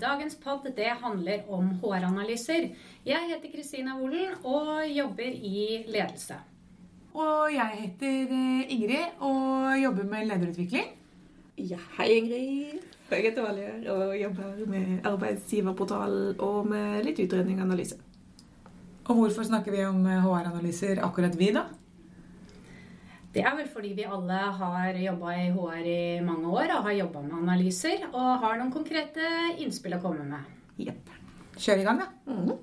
dagens pod det handler om HR-analyser. Jeg heter Kristina Wolen og jobber i ledelse. Og jeg heter eh, Ingrid og jobber med lederutvikling. Ja, hei Ingrid. Jeg heter Valjer og jobber med arbeidsgiverportal og med litt utredning og analyse. Og hvorfor snakker vi om HR-analyser akkurat vi, da? Det er vel fordi vi alle har jobba i HR i mange år og har jobba med analyser og har noen konkrete innspill å komme med. Jepp. Kjør i gang, da. Mhm.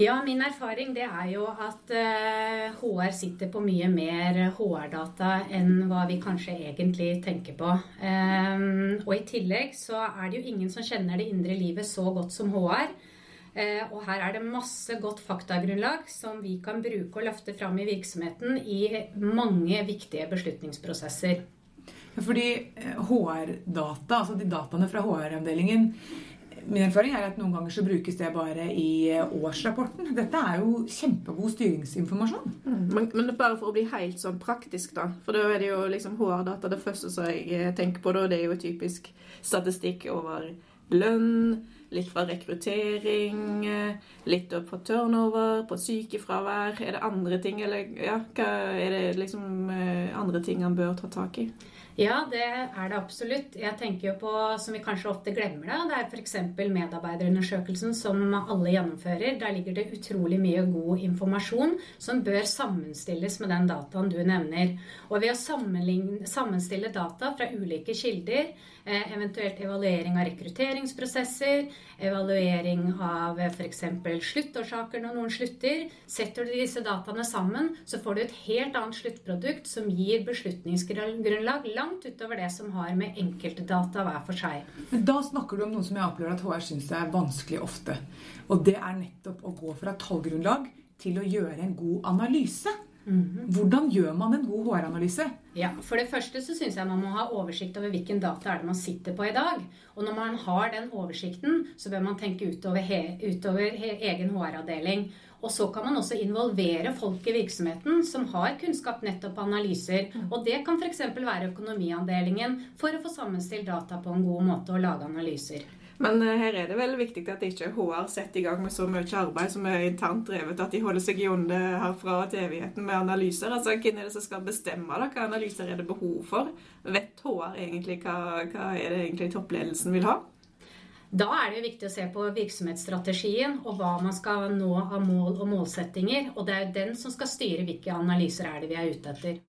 Ja, min erfaring det er jo at eh, HR sitter på mye mer HR-data enn hva vi kanskje egentlig tenker på. Ehm, og i tillegg så er det jo ingen som kjenner det indre livet så godt som HR. Eh, og her er det masse godt faktagrunnlag som vi kan bruke og løfte fram i virksomheten i mange viktige beslutningsprosesser. Fordi eh, HR-data, altså de dataene fra HR-avdelingen Min erfaring er at noen ganger så brukes det bare i eh, årsrapporten. Dette er jo kjempegod styringsinformasjon. Mm. Men, men bare for å bli helt sånn praktisk, da. For da er det jo liksom HR-data det første som jeg eh, tenker på. da, Det er jo typisk statistikk over lønn, litt fra rekruttering, eh, litt opp på turnover, på sykefravær. Er det andre ting, eller ja, er det liksom andre ting han bør ta tak i? Ja, det er det absolutt. Jeg tenker jo på, som vi kanskje ofte glemmer det, det er f.eks. medarbeiderundersøkelsen som alle gjennomfører. Der ligger det utrolig mye god informasjon som bør sammenstilles med den dataen du nevner. Og ved å sammenstille data fra ulike kilder, eh, eventuelt evaluering av rekrutteringsprosesser, evaluering av f.eks. sluttårsaker når noen slutter, setter du disse dataene sammen, så får du et helt annet sluttprodukt som gir beslutningsgrunnlag langt utover det som har med enkeltdata hver for seg. Men da snakker du om noe som jeg opplever at HR syns er vanskelig ofte. Og det er nettopp å gå fra tallgrunnlag til å gjøre en god analyse. Hvordan gjør man en god HR-analyse? Ja, For det første så syns jeg man må ha oversikt over hvilken data er det man sitter på i dag. Og når man har den oversikten, så bør man tenke utover, he, utover he, egen HR-avdeling. Og så kan man også involvere folk i virksomheten som har kunnskap nettopp på analyser. Og det kan f.eks. være økonomiavdelingen for å få sammenstilt data på en god måte og lage analyser. Men uh, her er det vel viktig at ikke HR setter i gang med så mye arbeid som er internt drevet, at de holder seg i onde herfra til evigheten med analyser. Altså, Hvem er det som skal bestemme da? hva analyser er det behov for? Vet HR egentlig hva, hva er det egentlig toppledelsen vil ha? Da er det viktig å se på virksomhetsstrategien og hva man skal nå av mål og målsettinger. Og det er jo den som skal styre hvilke analyser er det vi er ute etter.